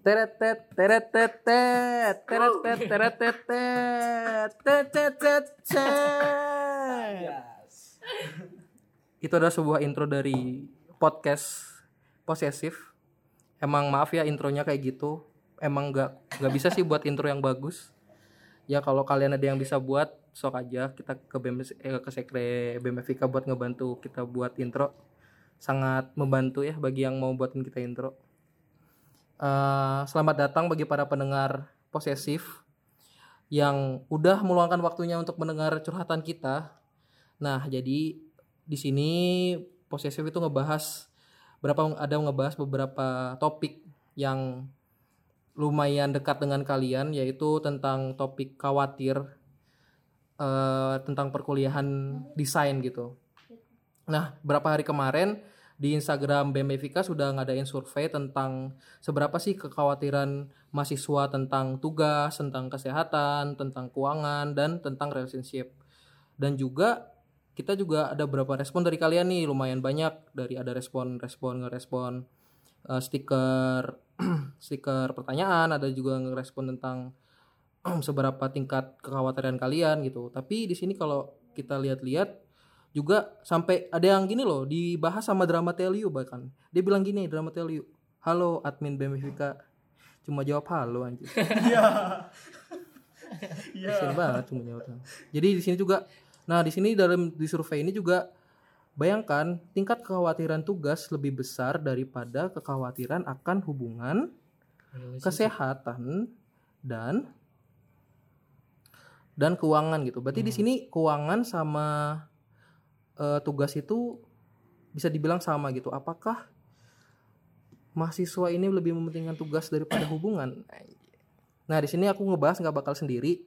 Teretet, teretet, tet, teretet, teretet, tet, tetet, tet, tet. Itu adalah sebuah intro dari podcast posesif. Emang maaf ya intronya kayak gitu. Emang nggak nggak bisa sih buat intro yang bagus. Ya kalau kalian ada yang bisa buat, sok aja kita ke BM, eh, ke sekre BMFK buat ngebantu kita buat intro. Sangat membantu ya bagi yang mau buatin kita intro. Eh, selamat datang bagi para pendengar posesif yang udah meluangkan waktunya untuk mendengar curhatan kita. Nah, jadi di sini posesif itu ngebahas berapa ada ngebahas beberapa topik yang lumayan dekat dengan kalian yaitu tentang topik khawatir eh, tentang perkuliahan desain gitu. Nah, berapa hari kemarin di Instagram BMFika sudah ngadain survei tentang seberapa sih kekhawatiran mahasiswa tentang tugas, tentang kesehatan, tentang keuangan, dan tentang relationship. Dan juga kita juga ada beberapa respon dari kalian nih, lumayan banyak dari ada respon-respon ngerespon eh, stiker stiker pertanyaan, ada juga ngerespon tentang seberapa tingkat kekhawatiran kalian gitu. Tapi di sini kalau kita lihat-lihat juga sampai ada yang gini loh dibahas sama drama Teliu bahkan dia bilang gini drama Teliu halo admin BMFK cuma jawab halo anjir Iya. Iya. Banget cuma jawab halo. jadi di sini juga nah di sini dalam di survei ini juga bayangkan tingkat kekhawatiran tugas lebih besar daripada kekhawatiran akan hubungan kesehatan dan dan keuangan gitu berarti di sini keuangan sama eh, tugas itu bisa dibilang sama gitu. Apakah mahasiswa ini lebih mementingkan tugas daripada hubungan? Nah di sini aku ngebahas nggak bakal sendiri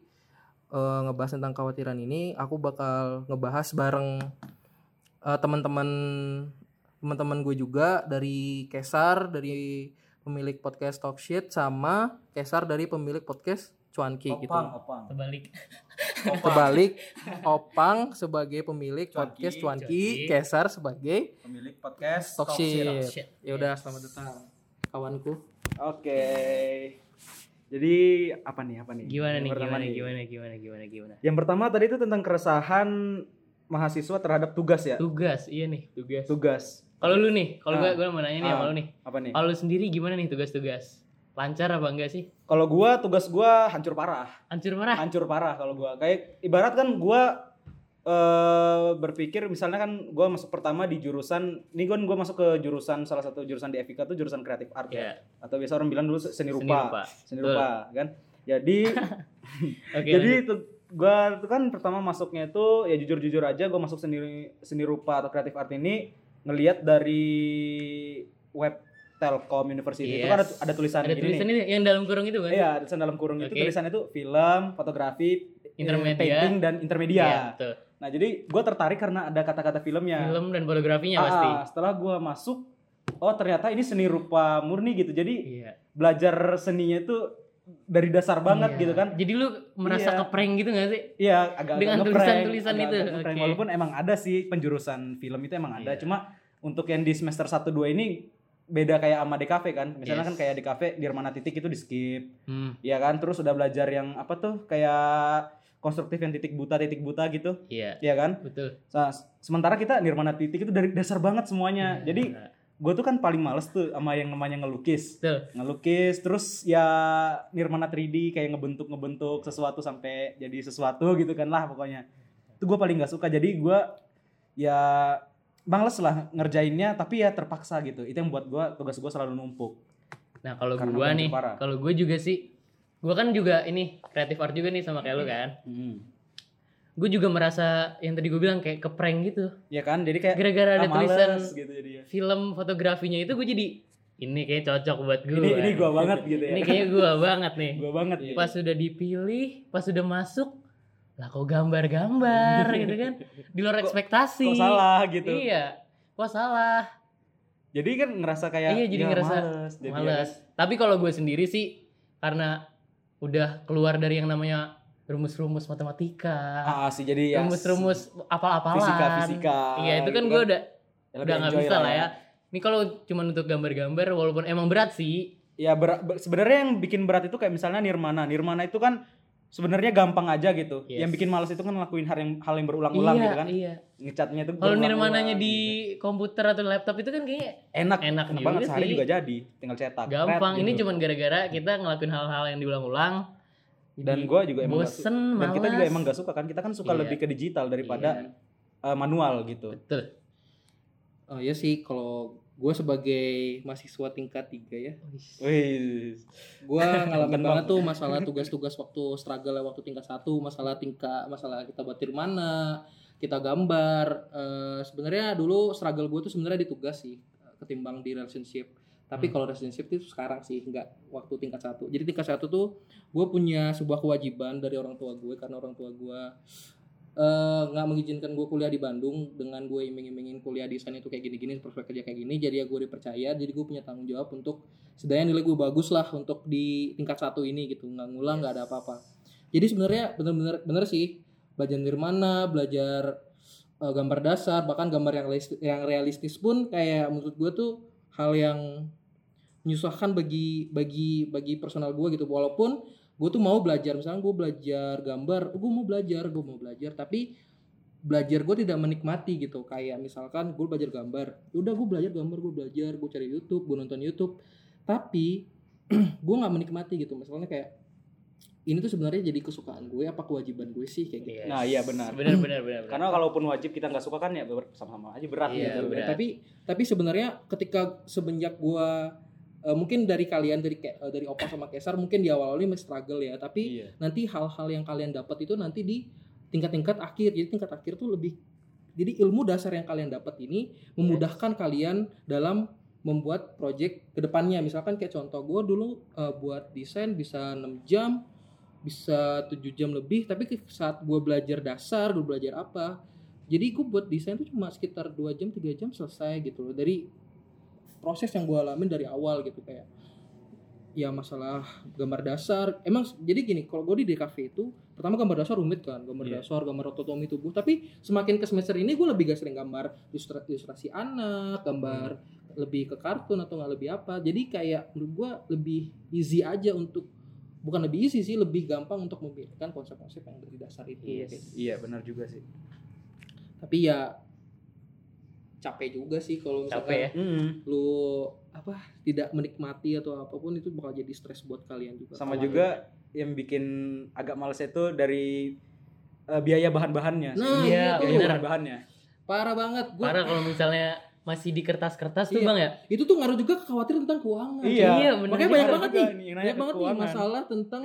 eh, ngebahas tentang kekhawatiran ini. Aku bakal ngebahas bareng eh, teman-teman teman-teman gue juga dari Kesar dari pemilik podcast Talk Shit sama Kesar dari pemilik podcast Cuanki gitu. Opang, opang. terbalik Terbalik Opang sebagai pemilik Cuanki, podcast Cuanki, Cuanki. Kesar sebagai Pemilik podcast. Shit. Ya udah selamat datang kawanku. Oke. Jadi apa nih? Apa nih? gimana Yang nih gimana gimana gimana gimana gimana Yang pertama tadi itu tentang keresahan mahasiswa terhadap tugas ya. tugas iya nih tugas Tugas. kalau lu nih kalau Ah. gua gua mau nanya nih Ah. sama lu nih Apa nih? kalau lu sendiri gimana nih tugas-tugas lancar apa enggak sih Kalau gua tugas gua hancur parah. hancur marah Hancur parah kalau gua. Kayak ibarat kan gua eh berpikir misalnya kan gua masuk pertama di jurusan ini gua gua masuk ke jurusan salah satu jurusan di FIK tuh jurusan kreatif art ya. ya Atau biasa orang bilang dulu seni seni rupa. rupa Seni Betul. rupa kan. Jadi oke Jadi lanjut. itu gua tuh kan pertama masuknya itu ya jujur-jujur aja gua masuk seni seni rupa atau kreatif art ini ngelihat dari web Telkom University itu kan ada, Yes. ada tulisan ada ini tulisan nih. itu yang dalam kurung itu kan Iya, tulisan dalam kurung itu Oke. tulisan itu film, fotografi, eh, Intermedia. painting dan intermedia. Iya, betul. Nah, jadi gua tertarik karena ada kata-kata filmnya. film dan fotografinya Ah, pasti setelah gua masuk oh ternyata ini seni rupa murni gitu. Jadi iya belajar seninya itu dari dasar banget Iya. gitu kan. jadi lu merasa Iya. keprank gitu gak sih Iya, agak Dengan tulisan-tulisan itu, oke. Walaupun emang ada sih penjurusan film itu emang ada, Iya. cuma untuk yang di semester 1 2 ini beda kayak sama di kafe kan. Misalnya Yes. kan kayak di kafe di mana titik itu di skip. hmm, Iya kan? Terus udah belajar yang apa tuh kayak konstruktif yang titik buta titik buta gitu. iya Iya kan? betul Nah, sementara kita nirmana titik itu dari dasar banget semuanya. Iya. Jadi gue tuh kan paling males tuh sama yang namanya ngelukis betul ngelukis terus ya nirmana 3D kayak ngebentuk ngebentuk sesuatu sampai jadi sesuatu gitu kan lah pokoknya itu gue paling nggak suka jadi gue ya males lah ngerjainnya tapi ya terpaksa gitu itu yang buat gue tugas gue selalu numpuk Nah kalau banjir nih, kalau gue juga sih, gua kan juga ini kreatif art juga nih sama kayak lu kan. Gue juga merasa yang tadi gue bilang kayak keprank gitu. ya kan jadi kayak Gara-gara ada ah, tulisan gitu jadi ya. film fotografinya itu gue jadi ini kayak cocok buat gue. ini ini gue banget gitu ya Ini kayaknya gue banget nih. gue banget gitu. Pas sudah dipilih, pas sudah masuk, lah kok gambar-gambar gitu kan. Di luar ekspektasi. kok salah gitu Iya. Kok salah? jadi kan ngerasa kayak iya jadi ya, ngerasa males, jadi ya males. Tapi kalau gue sendiri sih karena udah keluar dari yang namanya rumus-rumus matematika, kan. ah sih jadi ya rumus-rumus apal-apalan. fisika fisika Iya itu kan gitu gue udah Ya, udah nggak bisa lah ya. Ini kalau cuma untuk gambar-gambar walaupun emang berat sih, ya berat, ber- sebenarnya yang bikin berat itu kayak misalnya nirmana. Nirmana itu kan sebenarnya gampang aja gitu. Yes. Yang bikin males itu kan ngelakuin hal yang hal yang berulang-ulang iya, gitu kan. iya. Ngecatnya tuh Kalau nirmananya di gitu. komputer atau laptop itu kan kayaknya enak, enak enak juga banget sehari sih. juga jadi, tinggal cetak. gampang. Red Ini gitu. cuman gara-gara kita ngelakuin hal-hal yang diulang-ulang. dan gua juga emang gak bosen, dan kita juga malas. emang gak suka kan. Kita kan suka Iya. lebih ke digital daripada Iya. eh, manual gitu. betul. Oh iya sih kalau gue sebagai mahasiswa tingkat tiga ya, Wih. gue ngalamin Bang. banget tuh masalah tugas-tugas waktu struggle waktu tingkat satu, masalah tingkat, masalah kita batir mana, kita gambar. Eh, sebenarnya dulu struggle gue tuh sebenarnya di tugas sih, ketimbang di relationship. Tapi kalau relationship itu sekarang sih nggak waktu tingkat satu. Jadi tingkat satu tuh gue punya sebuah kewajiban dari orang tua gue karena orang tua gue eh, nggak mengizinkan gue kuliah di Bandung dengan gue iming-imingin kuliah desain itu kayak gini-gini prospek kerja kayak gini jadi ya gue dipercaya jadi gue punya tanggung jawab untuk setidaknya nilai gue bagus lah untuk di tingkat satu ini gitu nggak ngulang nggak ada apa-apa. Jadi sebenarnya bener-bener bener sih belajar nirmana belajar eh, gambar dasar bahkan gambar yang realistis, yang realistis pun kayak menurut gue tuh hal yang menyusahkan bagi bagi bagi personal gue gitu. Walaupun gue tuh mau belajar misalnya gue belajar gambar gue mau belajar gue mau belajar tapi belajar gue tidak menikmati gitu kayak misalkan gue belajar gambar Ya udah gue belajar gambar gue belajar gue cari YouTube gue nonton YouTube tapi gue nggak menikmati gitu misalnya kayak ini tuh sebenarnya jadi kesukaan gue apa kewajiban gue sih kayak gitu Yes. Nah, iya benar. Benar benar benar. Karena kalaupun wajib kita nggak suka kan ya sama-sama aja berat Iya, gitu. berat. tapi tapi sebenarnya ketika semenjak gua eh, mungkin dari kalian dari eh, dari Opa sama Kesar mungkin di awal ini masih struggle ya. Tapi Iya. nanti hal-hal yang kalian dapat itu nanti di tingkat-tingkat akhir. Jadi tingkat akhir tuh lebih jadi ilmu dasar yang kalian dapat ini memudahkan kalian dalam membuat project ke depannya misalkan kayak contoh gue dulu eh, buat desain bisa 6 jam bisa 7 jam lebih. Tapi saat gue belajar dasar gue belajar apa jadi gue buat desain tuh cuma sekitar 2 jam 3 jam selesai gitu loh. Dari proses yang gue alamin dari awal gitu kayak ya masalah gambar dasar emang jadi gini kalau gue di DKV itu pertama gambar dasar rumit kan gambar Iya. dasar gambar otonomi tubuh tapi semakin ke semester ini gue lebih gak sering gambar ilustra- ilustrasi anak gambar lebih ke kartun atau nggak lebih apa jadi kayak menurut gue lebih easy aja untuk bukan lebih easy sih lebih gampang untuk memikirkan konsep-konsep yang dari dasar itu Yes. Gitu. Iya, benar juga sih. tapi ya capek juga sih kalau Capek misalkan ya. Mm. lu apa tidak menikmati atau apa pun itu bakal jadi stres buat kalian juga Sama Kalau- juga yang bikin agak males itu dari eh, biaya bahan-bahannya. sih. Nah, Iya, itu biaya bahan-bahannya. parah banget gua Parah kalau misalnya masih di kertas-kertas tuh Iya. bang ya. itu tuh ngaruh juga kekhawatiran tentang keuangan Iya. Iya, bener. makanya banyak Ada banget juga nih nih yang nanya banyak ke banget nih keuangan. masalah tentang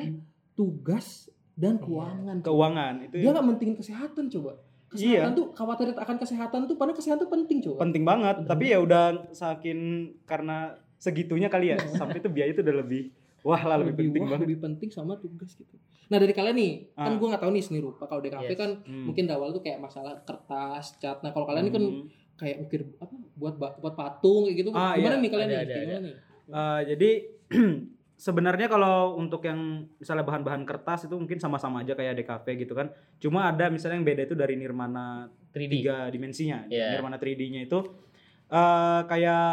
tugas dan Iya. keuangan Keuangan itu dia nggak mentingin kesehatan coba kesehatan Iya. tuh khawatir akan kesehatan tuh padahal kesehatan tuh penting coba penting banget. Penting Tapi ya udah saking karena segitunya kali ya, sampai itu biaya itu udah lebih wah lah lebih, penting wah, banget. lebih penting sama tugas gitu nah dari kalian nih kan Ah. gue nggak tahu nih seni rupa kalau DKV Yes. kan Hmm. mungkin awal tuh kayak masalah kertas cat nah kalau kalian ini kan Hmm. kayak ukir apa buat buat patung kayak gitu Ah, gimana iya. nih kalian Ada, nih ada, Kayak ada. gimana nih Eh, jadi sebenarnya kalau untuk yang misalnya bahan-bahan kertas itu mungkin sama-sama aja kayak DKV gitu kan. Cuma ada misalnya yang beda itu dari Nirmana 3D. tiga dimensinya. Iya. Nirmana 3D-nya itu eh kayak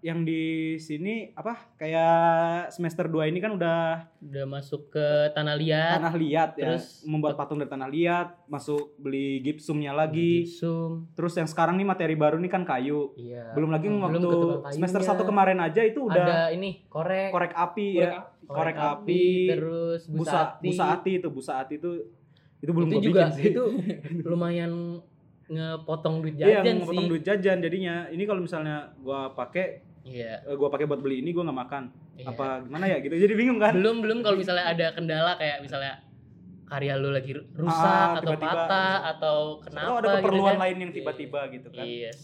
yang di sini apa? Kayak semester 2 ini kan udah Udah masuk ke tanah liat. tanah liat ya. Terus membuat patung dari tanah liat, masuk beli gipsumnya lagi. Zoom. Terus yang sekarang nih materi baru nih kan kayu. Iya. Belum lagi Belum waktu semester. 1 kemarin aja itu udah Ada ini korek. korek api Korek ya. api. korek api, terus busa, busa ati. busa ati itu busa ati itu itu belum itu juga bikin sih. itu lumayan ngepotong duit Iya, jajan potong sih. duit jajan jadinya. Ini kalau misalnya gua pakai Iya. eh, gua pakai buat beli ini gua nggak makan. iya. Apa gimana ya gitu. Jadi bingung kan? Belum belum kalau misalnya ada kendala kayak misalnya karya lu lagi ru- rusak Ah, atau tiba-tiba. patah atau kenapa Atau ada keperluan gitu kan. lain yang tiba-tiba gitu kan. Yes.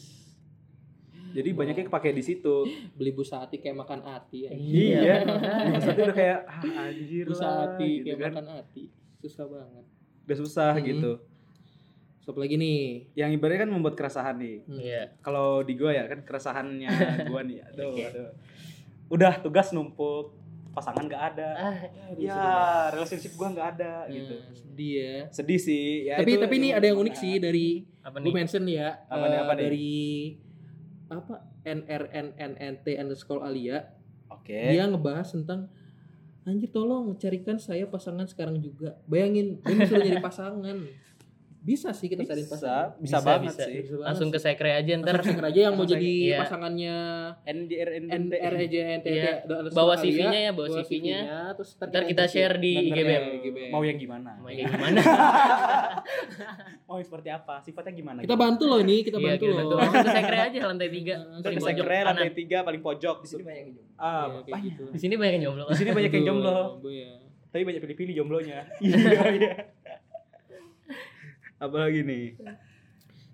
Jadi banyaknya kepake di situ. beli busa hati kayak makan hati ya. Iya. makanya. Pas itu udah kayak ah, anjir busa lah, hati gitu kayak kan. makan hati susah banget Udah susah Mhm. gitu. So lagi nih Yang ibaratnya kan membuat keresahan nih. Hmm. Iya. Kalau di gua ya kan keresahannya gua nih. Aduh, Oke. aduh. Udah tugas numpuk, pasangan nggak ada. Ah, ya relationship gua nggak ada Hmm, gitu sedih ya sedih sih ya tapi itu tapi ini ada yang unik gimana. sih dari apa gue nih? mention nih ya Apa nih, eh, apa nih? dari apa nrnnnt underscore alia oke Oke. dia ngebahas tentang anjir tolong carikan saya pasangan sekarang juga bayangin dia suruh jadi pasangan bisa sih kita cariin pasangan bisa, bisa, banget bisa. sih. Bisa banget Langsung ke sekre aja ntar. Langsung aja yang mau jadi iya. pasangannya NDR aja NTT Iya. Bawa CV-nya ya, bawa CV-nya. terus Ntar kita share di GBM. ya, GBM. Mau yang gimana? Mau kayak gimana? Mau yang seperti apa? Sifatnya gimana? kita bantu loh ini kita Iya, bantu kita loh bantu. Langsung ke sekre aja lantai tiga. Ke pojok sekre lantai tiga paling pojok. Di sini banyak yang jomblo ah, Iya, banyak. gitu. Di sini banyak yang jomblo. Di sini banyak yang jomblo. Jomblo ya. Tapi banyak pilih-pilih jomblonya. Iya, iya. Apa lagi nih?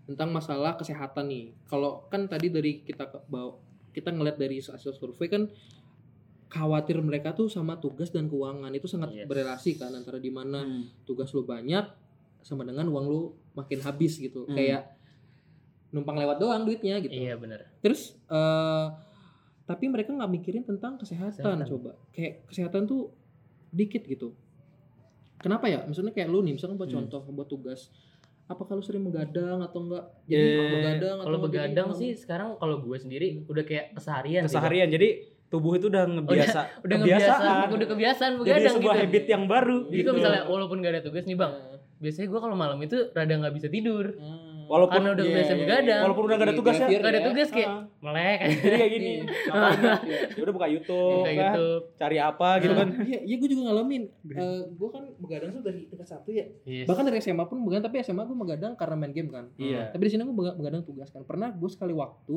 tentang masalah kesehatan nih. Kalau kan tadi dari kita bawa kita ngeliat dari hasil survei kan khawatir mereka tuh sama tugas dan keuangan itu sangat Yes. berelasi kan antara di mana Hmm. tugas lu banyak sama dengan uang lu makin habis gitu. Hmm. Kayak numpang lewat doang duitnya gitu. Iya benar. Terus eh tapi mereka nggak mikirin tentang kesehatan, Kesehatan. coba. Kayak kesehatan tuh dikit gitu. Kenapa ya? Maksudnya kayak lu nih, misalkan buat Hmm. contoh buat tugas, apa kalau sering begadang atau enggak? Eh, begadang Kalau atau begadang jadi- sih sekarang kalau gue sendiri udah kayak keseharian. sih, Keseharian. Jadi tubuh itu udah ngebiasa Bang. Udah kebiasaan, udah kebiasaan Jadi begadang sebuah gitu. habit yang baru Jadi gitu. kalau misalnya walaupun gak ada tugas nih bang, biasanya gue kalau malam itu rada nggak bisa tidur. ah. Walaupun Karena udah Iya, kebiasaan iya, iya. begadang. walaupun udah gak ada tugas ya. Gak ada ya. tugas kayak melek. Jadi kayak gini. Ya? Ya udah buka YouTube Kayak kan. Cari apa gitu kan. Iya, iya gue juga ngalamin. Eh gue kan begadang tuh dari tingkat satu ya. Yes. Bahkan dari SMA pun begadang, tapi SMA gue begadang karena main game kan. Iya. Tapi di sini gue begadang tugas kan. Pernah gue sekali waktu,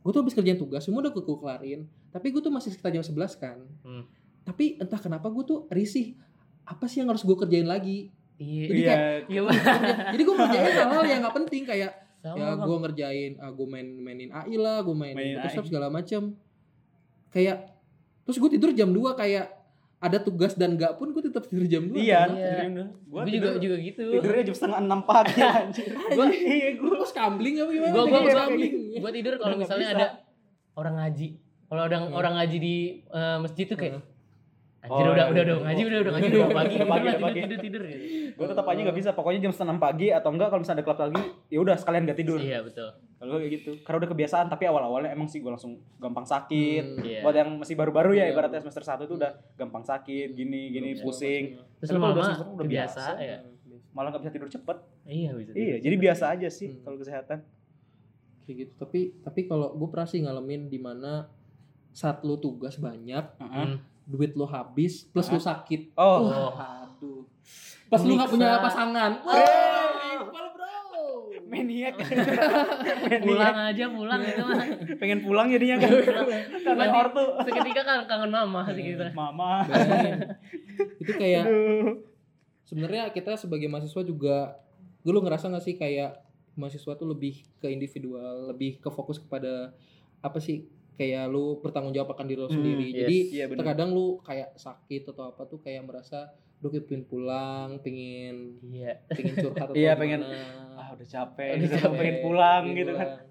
gue tuh habis kerjain tugas, semua udah gue kelarin. Tapi gue tuh masih sekitar jam 11 kan. Hmm. Tapi entah kenapa gue tuh risih. Apa sih yang harus gue kerjain lagi? Iya. Jadi Iya. Iya bang. Jadi gue ngerjain hal-hal yang gak penting kayak Sama ya gue ngerjain, ah, gue main mainin AI lah, gue mainin Mainin Photoshop AI. segala macam. Kayak terus gue tidur jam 2 kayak ada tugas dan gak pun gue tetap tidur jam 2 Iya. Iya. Gua Gue juga tidur juga gitu. tidurnya jam setengah enam pagi anjir. Gua iya Gue pas kambling apa gimana? gua gua Kayak gua, kambling. gua tidur kalau misalnya bisa. ada orang ngaji. Kalau ada Hmm. orang ngaji di eh, masjid tuh kayak Anjir Oh, udah iya. udah udah ngaji udah udah ngaji udah pagi Udah pagi, udah udah tidur pagi. tidur tidur gitu. Gue tetap aja nggak bisa. Pokoknya jam setengah pagi atau enggak kalau misalnya ada klub lagi, ya udah sekalian gak tidur. Iya betul. Kalau kayak gitu. Karena udah kebiasaan. Tapi awal-awalnya emang sih gue langsung gampang sakit. Hmm. Iya. Buat yang masih baru-baru ya Iya. ibaratnya semester 1 itu udah gampang sakit, gini gini Iya, pusing. Terus kalau udah lama-lama semester udah biasa biasa. ya. Malah nggak bisa tidur cepet. Iya bisa. Iya, jadi biasa aja sih Hmm. kalau kesehatan. Kayak gitu. Tapi tapi kalau gue pernah sih ngalamin di mana saat lu tugas banyak, Hmm. Duit lu habis, plus lu sakit. Oh, Oh. aduh. Pas lu gak punya pasangan. Eh. Rival, bro. maniak. Pulang aja pulang itu mah. Pengen pulang jadinya kan. Karena ortu. Seketika kan kangen mama sih gitu. Mama. Itu kayak sebenarnya kita sebagai mahasiswa juga dulu ngerasa gak sih kayak mahasiswa tuh lebih ke individual, lebih ke fokus kepada apa sih kayak lu bertanggung jawab akan diri lu Hmm, sendiri. yes. Jadi Iya benar. terkadang lu kayak sakit atau apa tuh kayak merasa Duh kayak pengen pulang, pengen Iya. pengen curhat atau Iya, pengen, gimana. Ah, udah capek, Udah gitu. capek, pengen pulang pengen gitu kan. pulang.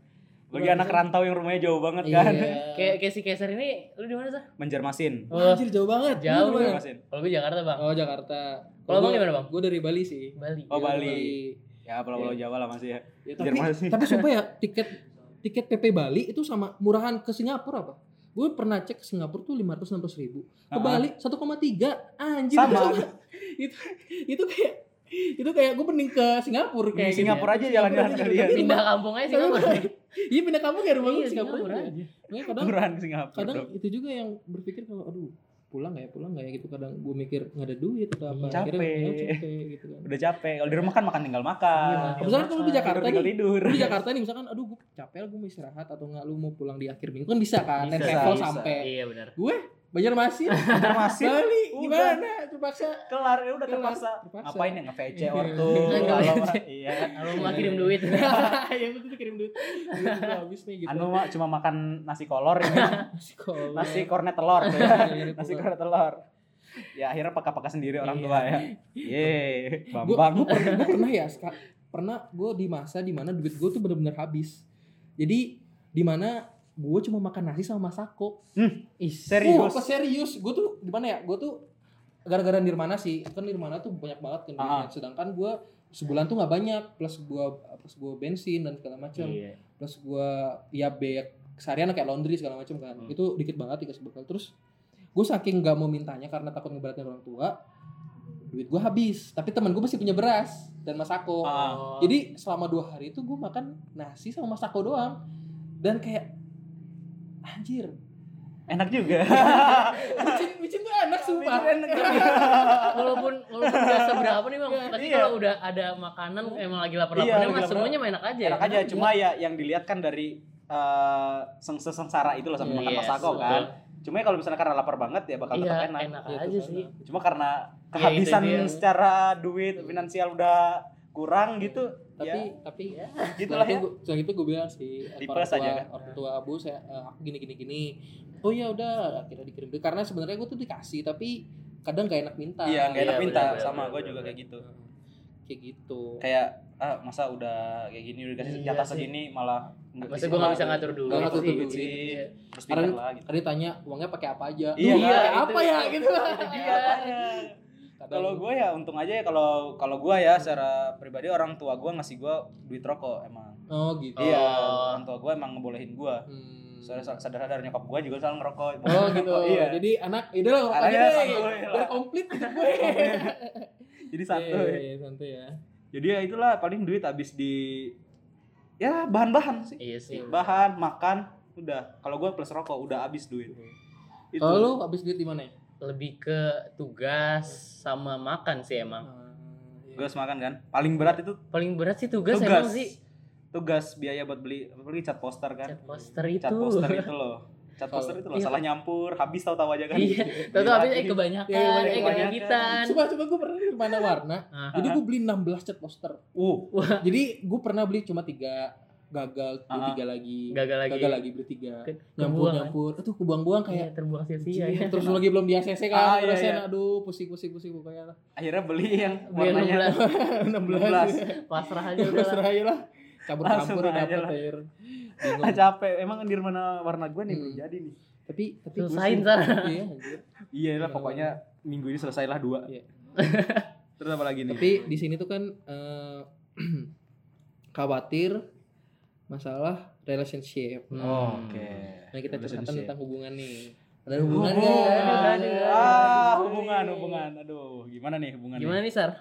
Bagi anak rantau yang rumahnya jauh banget Iya. kan. Kayak kayak si Keser ini lu di mana sih? Menjermasin. Oh, Anjir jauh banget. Jauh, Lu? Menjermasin. kalau gue Jakarta, Bang. Oh Jakarta. Kalau abang di mana, Bang? Gue dari Bali sih. Bali. Oh, Iya, Bali. Ya pulau-pulau Jawa lah masih ya. Ya, tapi, Banjarmasin. tapi sumpah ya tiket tiket PP Bali itu sama murahan ke Singapura apa? Gue pernah cek ke Singapura tuh lima ratus enam ribu. Ke. Bali 1,3 anjir. Sama. itu itu kayak itu kayak gue mending ke Singapura kayak Di Singapura aja jalan-jalan Singapura sekalian. aja. Pindah kampung aja Bang. Iya pindah kampung ya rumah gue Iya, Singapura, Singapura aja. kadang Murahan ke Singapura. kadang dong. itu juga yang berpikir kalau aduh pulang nggak ya pulang nggak ya gitu kadang gue mikir nggak ada duit atau apa Capek. Akhirnya, ya, capek gitu kan Udah capek. Kalau di rumah kan makan tinggal makan. Iya, misalkan kalau di Jakarta Tidur nih tidur. di Jakarta nih misalkan aduh gue capek gue mau istirahat atau nggak lu mau pulang di akhir minggu kan bisa kan naik Bisa, bisa. sampai Iya benar. gue Banjarmasin Banjarmasin. Bali Udah. gimana terpaksa Kelar ya udah Kelar. terpaksa. Terpaksa. Ngapain ya nge-VC Iya. ortu. Nggak Kalau mah, iya. Kalau mau kirim duit. yang itu tuh kirim duit Duit udah habis nih gitu Anu mah cuma makan nasi kolor ini. nasi kolor nasi kornet telur tuh ya. Iya, nasi kornet telur. Ya akhirnya pakai-pakai sendiri orang Iya. tua ya. Ye, Bambang. pernah gue pernah ya ska- pernah gue di masa di mana duit gue tuh bener-bener habis jadi di mana gue cuma makan nasi sama masako Ih, Serius? Apa serius? Gue tuh gimana ya? Gue tuh gara-gara Nirmana sih. Kan Nirmana tuh banyak banget kan. Ah. Sedangkan gue sebulan tuh nggak banyak. Plus gue plus gue bensin dan segala macam. Iya. Plus gue ya biaya keseharian kayak laundry segala macam kan Hmm. itu dikit banget dikasih bekal terus gue saking nggak mau mintanya karena takut ngeberatin orang tua duit gue habis tapi teman gue masih punya beras dan masako Ah. jadi selama dua hari itu gue makan nasi sama masako doang dan kayak anjir Enak juga. micin micin tuh enak sumpah walaupun walaupun gak seberapa nih bang tapi Iya. kalau udah ada makanan emang lagi lapar Iya, laparnya lapar. semuanya mah enak aja Enak aja, cuma ya yang dilihat kan dari eh seng sengsara itu loh sampai makan Yes, masako betul. kan. Cuma ya kalau misalnya karena lapar banget ya bakal iya tetap enak, enak. Iya, aja sih Cuma karena Iya, kehabisan itu dia. secara duit finansial udah kurang gitu, tapi ya tapi gitulah ya. itu gua- setelah itu gue bilang sih eh, Tipes orang tua, aja kan? orang tua abu saya eh, aku gini gini gini oh ya udah akhirnya dikirim karena sebenarnya gue tuh dikasih tapi kadang gak enak minta Iya, nggak enak Iya, minta benar, sama gue juga kayak gitu. kayak gitu Kayak ah masa udah kayak gini udah dikasih Iya jatah segini malah masa gue gak bisa ngatur duit Nggak ngatur sih. duit sih. Iya. terus Karena- pindah lah gitu. tadi tanya uangnya pakai apa aja Iya, kan? pakai apa ya gitu Kadang- Kalau gue ya untung aja ya kalau kalau gue ya secara pribadi orang tua gue ngasih gue duit rokok emang. oh gitu Iya, Oh. orang tua gue emang ngebolehin gue. Hmm. Sadar sadar sadar nyokap gue juga selalu ngerokok. Oh gitu. Iya. Jadi anak itu lah ngerokok Anaknya aja deh. Biar komplit gue. Jadi santuy. Iya, iya, santuy ya. Jadi ya itulah paling duit habis di ya bahan-bahan sih. iya sih Bahan, makan, udah. Kalau gue plus rokok udah habis duit. Itu. Kalau lu habis duit di mana ya? Lebih ke tugas sama makan sih emang iya. Tugas makan kan. Paling berat itu paling berat sih tugas, tugas. emang sih Tugas biaya buat beli beli cat poster kan. cat poster itu Cat poster itu loh. Cat poster itu loh Iya. salah nyampur, habis tahu-tahu aja kan. iya tahu tuh habis eh kebanyakan Iya, eh kebanyakan. kebanyakan Coba coba gue pernah di mana warna. Jadi gue beli 16 cat poster. Uh, Jadi gue pernah beli cuma tiga gagal beli Ah. tiga lagi gagal lagi gagal lagi beli tiga Ke- nyampur nyampur itu kebuang-buang kayak kayak terbuang sia-sia Iya, ya terus lagi belum di ACC kan Ah, iya, iya. aduh pusing pusing pusing pokoknya lah akhirnya beli yang warnanya 16 pasrah aja serah aja lah campur-campur dapet air bingung Ah, capek. Emang di mana warna gue nih Hmm. belum jadi nih. tapi tapi Selesain. Sar. iya. Iya lah pokoknya minggu ini selesailah dua. Iya. Terus apa lagi nih? tapi di sini tuh kan eh, khawatir masalah relationship Hmm. Oh, Oke. nah kita Relationship. tentang hubungan nih ada hubungan Oh, aduh, aduh, Ah, hubungan, hubungan. Aduh, gimana nih hubungan? gimana nih sar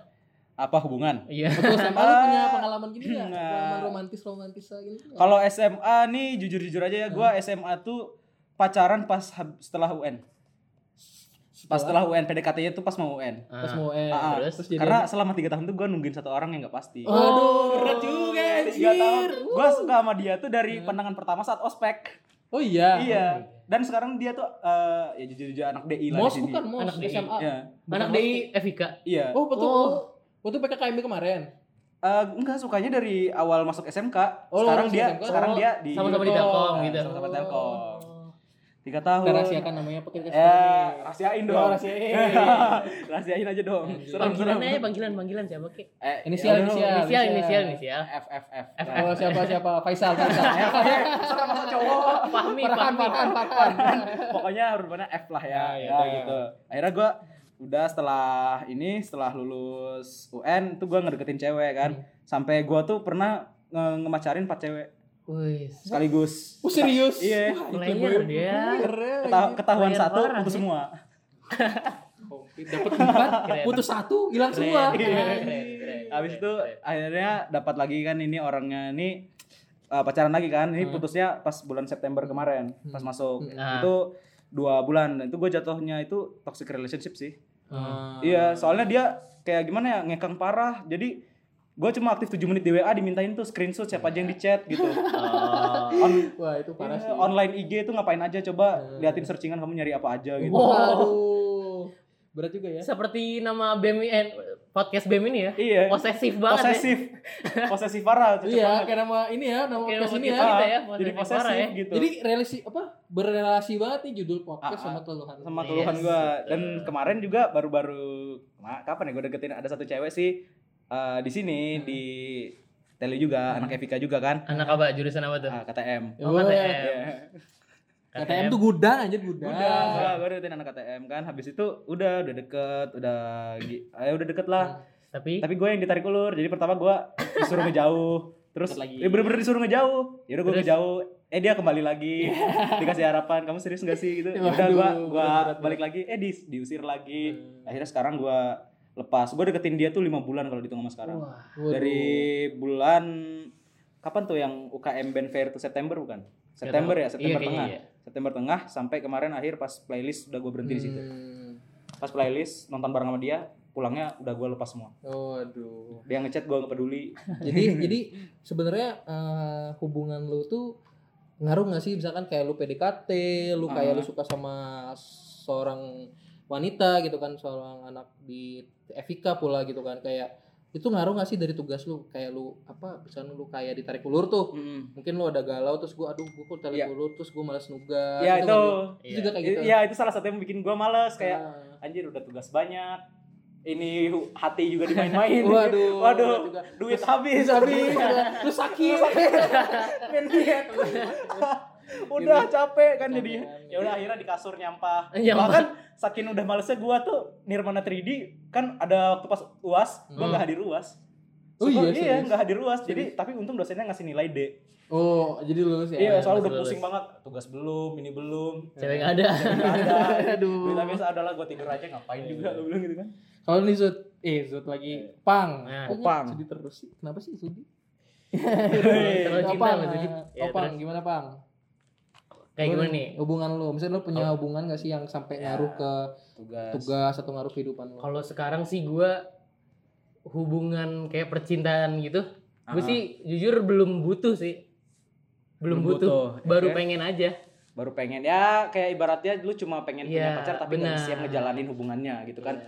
Apa hubungan? iya Waktu SMA lu punya pengalaman gini nggak? Nggak. Pengalaman romantis romantis gitu? Kalau SMA nih jujur-jujur aja ya, gua SMA tuh pacaran pas setelah UN. Pas setelah UN PDKT-nya tuh pas mau UN. pas mau eh Ah, ah. terus? terus jadi Karena selama tiga tahun tuh gua nungguin satu orang yang gak pasti. Waduh, berat juga Tiga tahun. Gua suka sama dia tuh dari pandangan pertama saat ospek. Oh iya. Iya. Dan sekarang dia tuh eh, ya jujur-jujur anak DI lah Mos di sini. bukan Mos Anak DI. SMA. Iya. anak DI Evika Iya. Oh betul. Oh. Waktu PKKMB kemarin. Eh, enggak sukanya dari awal masuk SMK. Oh, sekarang dia SMK. sekarang Oh, dia di sama-sama di Oh, Telkom gitu sama-sama Telkom. Oh. tiga tahun. Kita rahasiakan namanya apa kita Ya, nih? rahasiain Ya, dong. rahasiain. rahasiain aja dong. Serem, panggilan serem. aja panggilan panggilan siapa ki Eh, Inisial, ya udah, inisial. inisial inisial inisial F F F. F, Nah, Oh siapa siapa Faisal Faisal. Serem masa cowok. Fahmi Farhan Fahmi Farhan Farhan. Pokoknya hurufnya F lah ya. Ya, Ya, ya, gitu. Akhirnya gua udah setelah ini setelah lulus UN tuh gua ngedeketin cewek kan. Hmm. Sampai gua tuh pernah nge- ngemacarin empat cewek Wih, sekaligus. Oh serius? Iya. Player dia. Keren. Keta- ketahuan Player satu parah putus nih. semua. Dapat empat, putus satu, hilang Keren, semua. keren, keren, keren, Habis keren, itu keren. akhirnya dapat lagi kan ini orangnya ini uh, pacaran lagi kan. Ini Hmm. putusnya pas bulan September kemarin, pas Hmm. masuk. Nah. Itu dua bulan. Itu gue jatuhnya itu toxic relationship sih. Ah. Iya, soalnya dia kayak gimana ya ngekang parah. Jadi gue cuma aktif 7 menit di WA dimintain tuh screenshot siapa aja yang di chat gitu. Oh. On, Wah itu parah iya, sih. online IG tuh ngapain aja coba Hmm. liatin searchingan kamu nyari apa aja gitu. Wow. Waduh, berat juga ya. seperti nama BEM eh, podcast BEM ini ya Iya. posesif banget Posesif. Posesif parah cocok Iya, banget. kayak nama ini ya, nama Kayak podcast nama ini ya. kita ya, jadi posesif parah ya. gitu. Jadi relasi apa? Berrelasi banget nih judul podcast Ah, sama ah. keluhan. sama keluhan Yes. gua dan kemarin juga baru-baru nah, kapan ya gue deketin ada satu cewek sih eh, di sini Hmm. di Tele juga anak Evika juga kan? Anak apa? Jurusan apa tuh? Ah, KTM Oh, KTM. Iya. KTM tuh gudang aja gudang. gua, gua deketin anak KTM kan. Habis itu udah udah deket udah ayo udah deket lah. Tapi? Tapi gue yang ditarik ulur. Jadi pertama gua disuruh ngejauh. Terus Deket lagi. ya bener-bener disuruh ngejauh. Ya udah gue ngejauh. Eh dia kembali lagi. Dikasih harapan kamu serius gak sih? Gitu. Ya udah Waduh, gua balik lagi. Eh di, diusir lagi. Hmm. akhirnya sekarang gua lepas gua deketin dia tuh lima bulan kalau dihitung sama sekarang Wah. Waduh. dari bulan kapan tuh yang UKM Band Fair tuh September bukan September ya September Iya, tengah iya. September tengah sampai kemarin akhir pas playlist udah gue berhenti di situ Hmm. pas playlist nonton bareng sama dia pulangnya udah gue lepas semua Oh, aduh. dia ngechat gue nggak peduli Jadi jadi sebenarnya eh, hubungan lu tuh ngaruh nggak sih misalkan kayak lu PDKT, lu kayak Ah. lu suka sama seorang wanita gitu kan, seorang anak di FIK pula gitu kan kayak itu ngaruh gak sih dari tugas lu? Kayak lu apa misalnya lu kayak ditarik ulur tuh mungkin lu ada galau terus gua aduh gua kok tarik Iya. ulur terus gua malas nugas ya Gitu itu. kan, itu juga kayak gitu. ya itu salah satu yang bikin gue males kayak Ah. anjir udah tugas banyak ini hati juga dimain-main. Waduh waduh juga. duit habis. habis terus sakit. Pendiet. udah capek kan jadi ya udah akhirnya di kasur nyampah Nyampah. bahkan saking udah malesnya gua tuh Nirmana 3D kan ada waktu pas uas gua Hmm. nggak hadir uas Oh Suka- iya, iya nggak hadir uas jadi tapi untung dosennya ngasih nilai D oh jadi lulus ya iya soalnya udah masih pusing lulus. banget tugas belum ini belum Cewek nggak ada. nggak ada Aduh. Duit biasa adalah gua tidur aja ngapain juga lu bilang gitu kan Kalau nih Zut, eh Zut lagi pang. Nah. Kok Pang. Sedih terus sih. Kenapa sih sedih? Terlalu cinta Pang, sama. Ya, oh, Pang, gimana Pang? Kayak gimana nih? Hubungan lu, misalnya lu punya hubungan gak sih yang sampai Ya. ngaruh ke tugas tugas atau ngaruh kehidupan lu? Kalau sekarang sih gua hubungan kayak percintaan gitu, gue Ah. sih jujur belum butuh sih. Belum, Belum butuh, butuh, baru ya. pengen aja. baru pengen ya kayak ibaratnya lu cuma pengen punya Iya, pacar tapi nggak benar. siap ngejalanin hubungannya gitu kan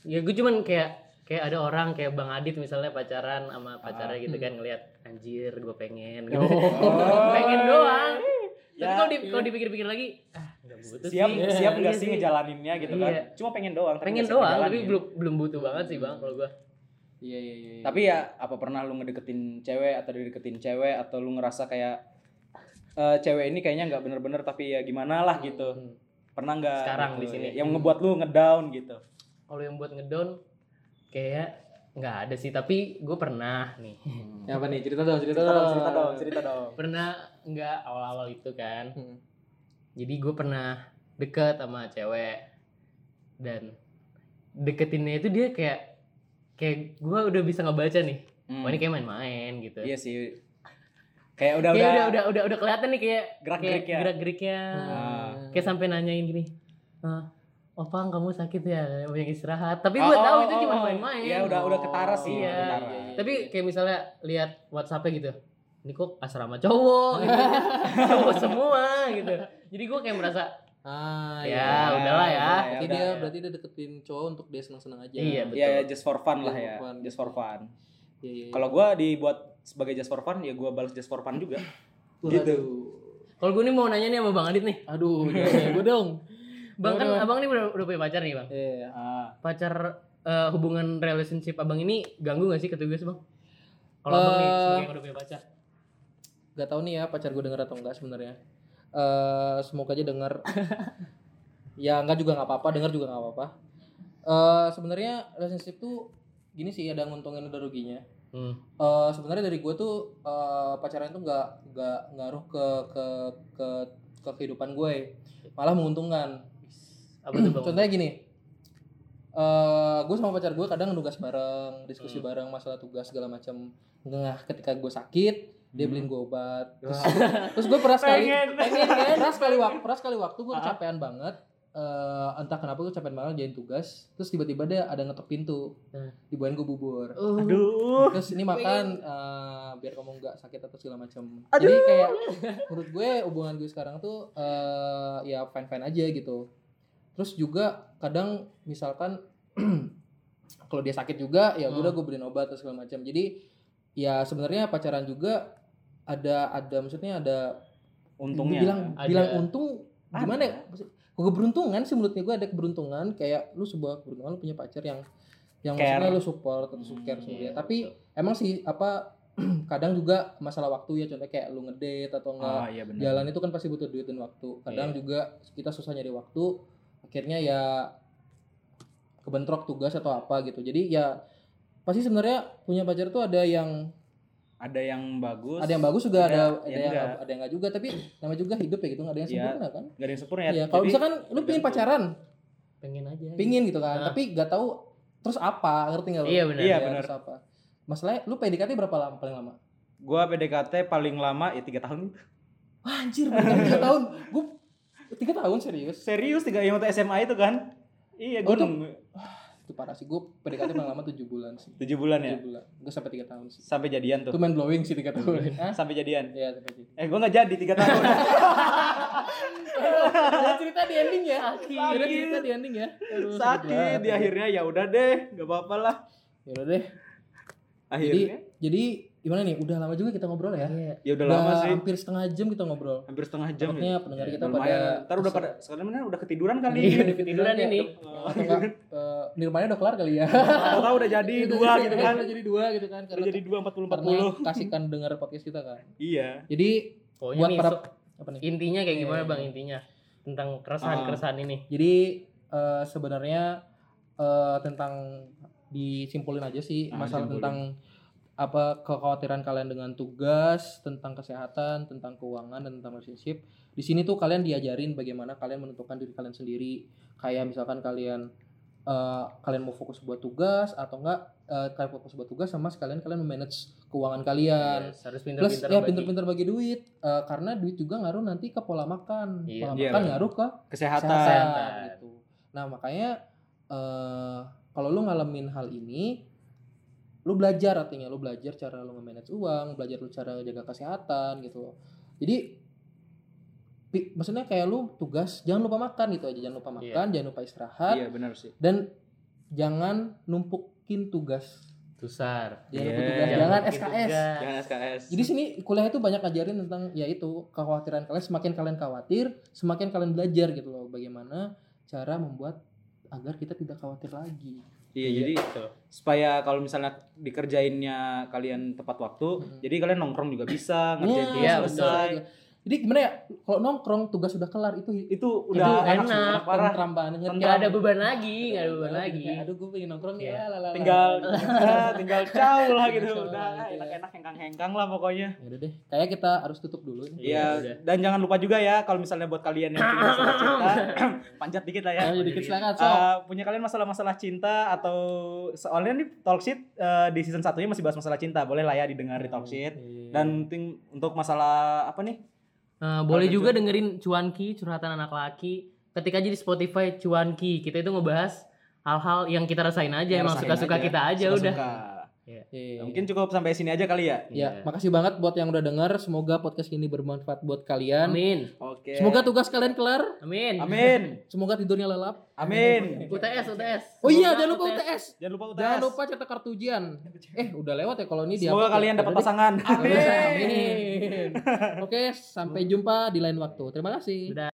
Ya gue cuman kayak kayak ada orang kayak Bang Adit misalnya pacaran sama pacarnya Ah. gitu kan ngelihat anjir gue pengen gitu. Oh. pengen doang. Tapi Ya, kalau di, kalau dipikir-pikir lagi, ah nggak butuh siap sih. siap nggak Iya sih ngejalaninnya gitu kan Iya. cuma pengen doang tapi Pengen nggak doang, tapi belum belum butuh banget sih bang kalau gue. Iya iya iya. iya. tapi ya apa pernah lu ngedeketin cewek atau dideketin cewek atau lu ngerasa kayak eh, cewek ini kayaknya nggak bener-bener tapi ya gimana lah gitu Hmm. pernah nggak Sekarang gitu, di sini. yang ngebuat lu ngedown gitu Kalau yang buat ngedown kayak nggak ada sih, tapi gue pernah nih. Ya, apa nih? Cerita dong, cerita, cerita dong. dong cerita dong cerita dong pernah nggak awal-awal itu kan. Hmm. Jadi gue pernah deket sama cewek dan deketinnya itu dia kayak kayak gue udah bisa ngebaca nih. Hmm. Wah ini kayak main-main gitu. iya sih kayak udah Kayak udah, udah, udah udah udah kelihatan nih kayak Gerak-geriknya. gerak-geriknya. Ah. Kayak sampai nanyain gini. "Ah, Oh Pang kamu sakit ya banyak istirahat tapi Oh, gue tahu oh, itu oh, cuma oh. main-main Iya, udah- udah ketara sih, iya. ketara. tapi kayak misalnya lihat WhatsAppnya gitu ini kok asrama cowok gitu cowok semua gitu jadi gue kayak merasa Ah, Ya, iya. udahlah ya. Berarti udah, dia ya. berarti dia deketin cowok untuk dia senang-senang aja. Iya, betul. Iya, ya, just for fun lah Just ya. for fun. Just for fun. Iya, iya. Kalau gua dibuat sebagai just for fun, ya gua balas just for fun juga. Waduh. gitu. kalau gue nih mau nanya nih sama bang Adit nih Aduh, jangan gue dong. Bang kan abang nih udah, udah punya pacar nih bang Iya. Ah, pacar eh, hubungan relationship abang ini ganggu gak sih ke tugas bang kalau abang nih Eh, sebagai yang udah punya pacar Gak tau nih ya pacar gue denger atau enggak sebenarnya. Eh semoga aja denger. ya enggak juga nggak apa-apa, denger juga nggak apa-apa. Eh sebenarnya relationship tuh gini sih ada nguntungin ada ruginya. hmm. Eh sebenarnya dari gue tuh eh, pacaran tuh nggak nggak ngaruh ke ke ke ke kehidupan gue, malah menguntungkan. Apa tuh bang Contohnya gini, eh gue sama pacar gue kadang nugas bareng, diskusi Hmm. bareng masalah tugas segala macam. Nah, ketika gue sakit, dia beliin gue obat. Terus, terus gue pernah sekali, Pengen. pengen kan? Pernah sekali waktu, pernah sekali waktu gue kecapean banget. Eh, entah kenapa gue kecapean banget jalan tugas. Terus tiba-tiba dia ada ngetok pintu, Hmm. dibawain gue bubur. Uh, aduh. Terus ini makan eh, biar kamu nggak sakit atau segala macam. Jadi kayak menurut gue hubungan gue sekarang tuh eh, ya fine fine aja gitu. Terus juga kadang misalkan kalau dia sakit juga ya Hmm. udah gue beliin obat atau segala macam. Jadi ya sebenarnya pacaran juga ada ada maksudnya ada Untungnya. bilang Ada. bilang untung gimana ya? Maksud- keberuntungan sih menurutnya gue ada keberuntungan kayak lu sebuah keberuntungan lu punya pacar yang yang Care. maksudnya lu support atau Hmm, care dia. iya, Tapi emang sih apa kadang juga masalah waktu ya contohnya kayak lu ngedate atau enggak Ah, iya benar. jalan itu kan pasti butuh duit dan waktu. Kadang Iya. juga kita susah nyari waktu akhirnya ya kebentrok tugas atau apa gitu. Jadi ya pasti sebenarnya punya pacar tuh ada yang Ada yang bagus. ada yang bagus juga ada Ada ada yang ada yang enggak juga tapi namanya juga hidup ya gitu nggak ada yang Iya. sempurna kan Gak ada yang sempurna ya. Iya, kalau misalkan lu pingin pacaran pengen aja pingin gitu kan Nah. tapi nggak tahu terus apa ngerti nggak lu Iya, benar. Iya, Ya, benar. terus apa masalahnya lu PDKT berapa lama paling lama Gua PDKT paling lama ya tiga tahun. Wah, anjir tiga tahun gue tiga tahun serius Serius tiga yang waktu SMA itu kan? Iya, gue Oh, itu- nunggu itu parah sih gue PDKT paling lama tujuh bulan sih tujuh bulan ya. tujuh bulan gue sampai tiga tahun sih Sampai jadian itu tuh. main blowing sih tiga tahun Hah? Sampai jadian. Iya, sampai jadi. Eh, gua nggak jadi tiga tahun. Ada cerita di ending ya. Sakit. Ada cerita di ending ya. Aduh, Sakit di akhirnya ya udah deh, nggak apa-apa lah. Ya udah deh. Jadi Akhirnya jadi gimana nih? Udah lama juga kita ngobrol ya. Iya. ya udah lama sih. hampir setengah jam kita ngobrol. Hampir setengah jam Takutnya ya. pendengar Ya, kita lumayan. pada Ntar udah pada sekarang mana udah ketiduran kali. Iya, ya. udah ketiduran ini. Eh, Atau enggak eh, Nirmanya udah kelar kali ya. Tahu-tahu udah jadi dua gitu kan. Udah jadi dua gitu kan. Udah jadi dua empat puluh empat puluh. kasihkan dengar podcast kita kan. Iya. Jadi Pokoknya buat nih, para so- apa nih? intinya kayak Iya, gimana iya, bang iya. intinya tentang keresahan-keresahan ini Jadi eh, sebenarnya eh, tentang disimpulin aja sih Ah, masalah tentang apa kekhawatiran kalian dengan tugas, tentang kesehatan, tentang keuangan dan tentang relationship. Di sini tuh kalian diajarin bagaimana kalian menentukan diri kalian sendiri. Kayak misalkan kalian eh, kalian mau fokus buat tugas atau enggak eh, kalian fokus buat tugas sama sekalian kalian memanage keuangan kalian. Yes, harus Plus pintar-pintar ya bagi. pinter-pinter bagi duit Eh, karena duit juga ngaruh nanti ke pola makan. Iya. Pola Iya, makan benar. ngaruh ke Kesehatan. kesehatan gitu. Nah makanya eh kalau lu ngalamin hal ini, lu belajar artinya lu belajar cara lu nge-manage uang, belajar lu cara jaga kesehatan gitu. Jadi pi- maksudnya kayak lu tugas jangan lupa makan gitu aja, jangan lupa makan, jangan lupa istirahat Iya benar sih. dan jangan numpukin tugas. Tusar. Jangan Iya. numpuk tugas, Jangan jangan SKS. tugas. Jangan SKS. Jadi sini kuliah itu banyak ngajarin tentang ya itu kekhawatiran kalian semakin kalian khawatir, semakin kalian belajar gitu loh bagaimana cara membuat agar kita tidak khawatir lagi. Iya, jadi Betul. supaya kalau misalnya dikerjainnya kalian tepat waktu, Hmm. jadi kalian nongkrong juga bisa, ngerjain tugas Iya, selesai. Jadi gimana ya? Kalau nongkrong tugas sudah kelar itu Itu udah enak. enak parah. tentram banget. Nggak ada beban lagi, nggak ada beban lagi. Kayak, Aduh gue pengen nongkrong Iya. ya. lalala. Tinggal ya, tinggal caw lah gitu. Udah ya. enak-enak hengkang-hengkang lah pokoknya. Ya udah deh. Kayak kita harus tutup dulu nih. Iya, Iya, udah. dan jangan lupa juga ya kalau misalnya buat kalian yang punya masalah cinta, panjat dikit lah ya. Ayo dikit silakan sok. Uh, punya kalian masalah-masalah cinta atau soalnya nih Talksheet uh, di season satunya masih bahas masalah cinta, boleh lah ya didengar di Talksheet. Iya. Dan ting- untuk masalah apa nih? Nah, boleh juga tuh? dengerin Cuanki curhatan anak laki. Ketik aja di Spotify Cuanki. Kita itu ngebahas hal-hal yang kita rasain aja, emang Rasain suka-suka aja. kita aja udah. Suka-suka. Iya. Ya, mungkin cukup sampai sini aja kali ya. Ya, makasih banget buat yang udah dengar. Semoga podcast ini bermanfaat buat kalian. Amin. Oke. Semoga tugas kalian kelar. Amin. Amin. Semoga tidurnya lelap. Amin. UTS, UTS. Oh iya, jangan lupa UTS. Jangan lupa UTS. Jangan lupa cetak kartu ujian. Eh, udah lewat ya kalau ini di Semoga kalian dapat pasangan. Amin. Oke, sampai jumpa di lain waktu. Terima kasih. Udah.